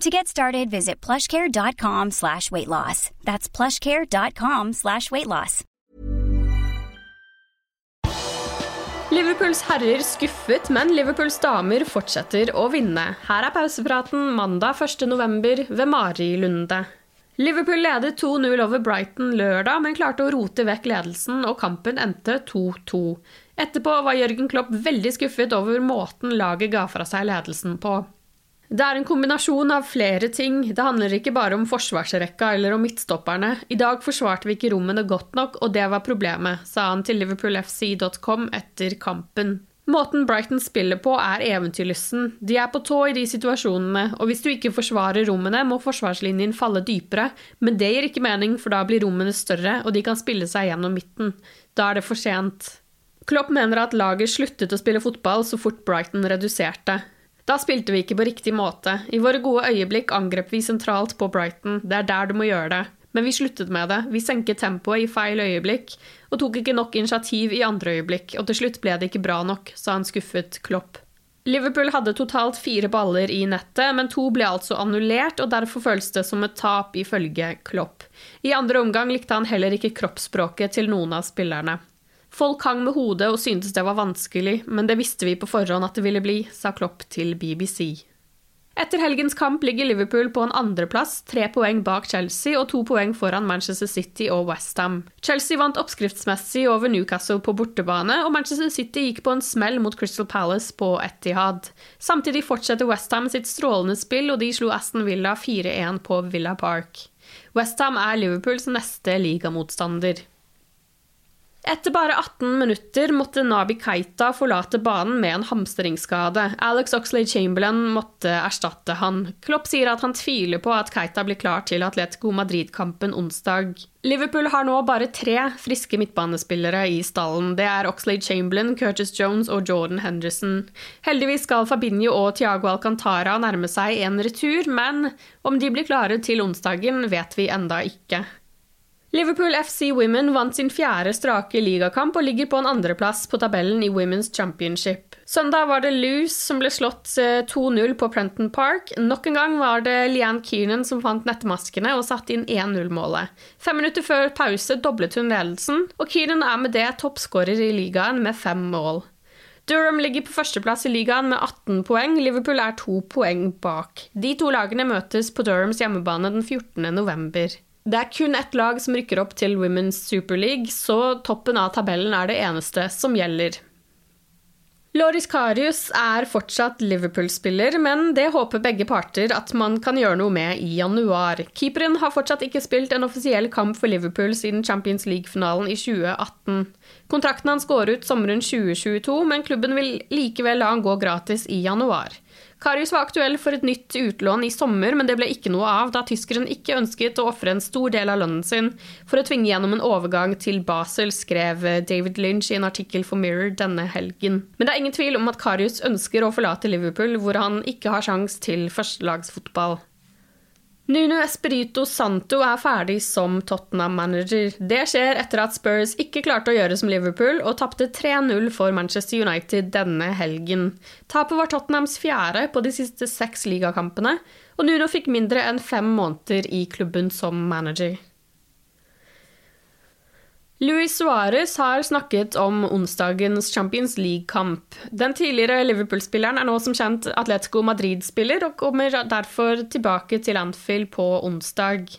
To get started, visit plushcare.com slash weight loss. That's plushcare.com slash weight loss. Liverpools herrer skuffet, men Liverpools damer fortsetter å vinne. Her er pausepraten mandag 1. november ved Mari Lunde. Liverpool ledet 2-0 over Brighton lørdag, men klarte å rote vekk ledelsen, og kampen endte 2-2. Etterpå var Jørgen Klopp veldig skuffet over måten laget ga fra seg ledelsen på. Det er en kombinasjon av flere ting. Det handler ikke bare om forsvarsrekka eller om midtstopperne. I dag forsvarte vi ikke rommene godt nok, og det var problemet, sa han til liverpoolfc.com etter kampen. Måten Brighton spiller på, er eventyrlysten. De er på tå i de situasjonene, og hvis du ikke forsvarer rommene, må forsvarslinjen falle dypere, men det gir ikke mening, for da blir rommene større, og de kan spille seg gjennom midten. Da er det for sent. Klopp mener at laget sluttet å spille fotball så fort Brighton reduserte. Da spilte vi ikke på riktig måte. I våre gode øyeblikk angrep vi sentralt på Brighton, det er der du må gjøre det. Men vi sluttet med det, vi senket tempoet i feil øyeblikk, og tok ikke nok initiativ i andre øyeblikk, og til slutt ble det ikke bra nok, sa en skuffet Klopp. Liverpool hadde totalt fire baller i nettet, men to ble altså annullert, og derfor føles det som et tap, ifølge Klopp. I andre omgang likte han heller ikke kroppsspråket til noen av spillerne. Folk hang med hodet og syntes det var vanskelig, men det visste vi på forhånd at det ville bli, sa Klopp til BBC. Etter helgens kamp ligger Liverpool på en andreplass, tre poeng bak Chelsea og to poeng foran Manchester City og Westham. Chelsea vant oppskriftsmessig over Newcastle på bortebane, og Manchester City gikk på en smell mot Crystal Palace på Etihad. Samtidig fortsetter Westham sitt strålende spill, og de slo Aston Villa 4-1 på Villa Park. Westham er Liverpools neste ligamotstander. Etter bare 18 minutter måtte Nabi Keita forlate banen med en hamstringsskade. Alex Oxlade Chamberlain måtte erstatte han. Klopp sier at han tviler på at Keita blir klar til Atletico Madrid-kampen onsdag. Liverpool har nå bare tre friske midtbanespillere i stallen. Det er Oxlade Chamberlain, Curtis Jones og Jordan Henderson. Heldigvis skal Fabinho og Thiago Alcantara nærme seg en retur, men om de blir klare til onsdagen, vet vi enda ikke. Liverpool FC Women vant sin fjerde strake ligakamp og ligger på en andreplass på tabellen i Women's Championship. Søndag var det Loose som ble slått 2-0 eh, på Prenton Park. Nok en gang var det Leanne Keenan som fant nettmaskene og satte inn 1-0-målet. Fem minutter før pause doblet hun ledelsen, og Keenan er med det toppskårer i ligaen med fem mål. Durham ligger på førsteplass i ligaen med 18 poeng, Liverpool er to poeng bak. De to lagene møtes på Durhams hjemmebane den 14. november. Det er kun ett lag som rykker opp til Women's Super League, så toppen av tabellen er det eneste som gjelder. Loris Karius er fortsatt Liverpool-spiller, men det håper begge parter at man kan gjøre noe med i januar. Keeperen har fortsatt ikke spilt en offisiell kamp for Liverpool siden Champions League-finalen i 2018. Kontrakten hans går ut sommeren 2022, men klubben vil likevel la han gå gratis i januar. Karius var aktuell for et nytt utlån i sommer, men det ble ikke noe av, da tyskeren ikke ønsket å ofre en stor del av lønnen sin for å tvinge gjennom en overgang til Basel, skrev David Lynch i en artikkel for Mirror denne helgen. Men det er ingen tvil om at Karius ønsker å forlate Liverpool, hvor han ikke har sjans til førstelagsfotball. Nuno Espirito Santo er ferdig som Tottenham-manager. Det skjer etter at Spurs ikke klarte å gjøre som Liverpool og tapte 3-0 for Manchester United denne helgen. Tapet var Tottenhams fjerde på de siste seks ligakampene, og Nuno fikk mindre enn fem måneder i klubben som manager. Luis Suárez har snakket om onsdagens Champions League-kamp. Den tidligere Liverpool-spilleren er nå som kjent Atletico Madrid-spiller, og kommer derfor tilbake til Anfield på onsdag.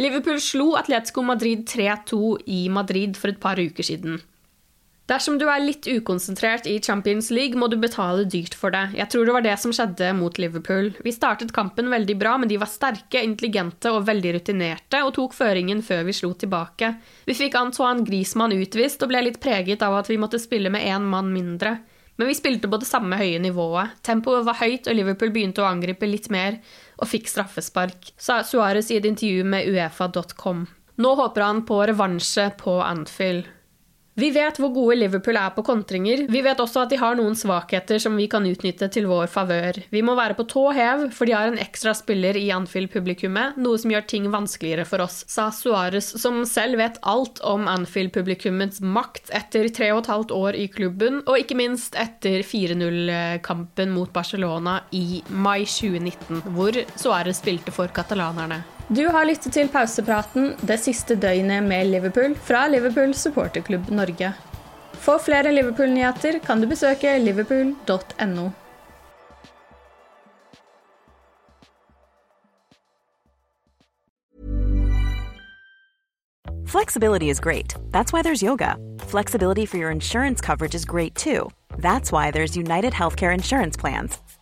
Liverpool slo Atletico Madrid 3-2 i Madrid for et par uker siden. Dersom du er litt ukonsentrert i Champions League, må du betale dyrt for det. Jeg tror det var det som skjedde mot Liverpool. Vi startet kampen veldig bra, men de var sterke, intelligente og veldig rutinerte, og tok føringen før vi slo tilbake. Vi fikk Antoine Griezmann utvist, og ble litt preget av at vi måtte spille med én mann mindre. Men vi spilte på det samme høye nivået. Tempoet var høyt, og Liverpool begynte å angripe litt mer, og fikk straffespark, sa Suárez i et intervju med uefa.com. Nå håper han på revansje på Anfield. Vi vet hvor gode Liverpool er på kontringer. Vi vet også at de har noen svakheter som vi kan utnytte til vår favør. Vi må være på tå hev, for de har en ekstra spiller i Anfield-publikummet, noe som gjør ting vanskeligere for oss, sa Suárez, som selv vet alt om Anfield-publikummets makt etter tre og et halvt år i klubben, og ikke minst etter 4-0-kampen mot Barcelona i mai 2019, hvor Suárez spilte for katalanerne. Du har lyttet til pausepraten det siste døgnet med Liverpool fra Liverpool supporterklubb Norge. For flere Liverpool-nyheter kan du besøke liverpool.no. Flexibility is great. That's why there's yoga. Flexibility for your insurance coverage is great too. That's why there's United Healthcare Insurance Plans.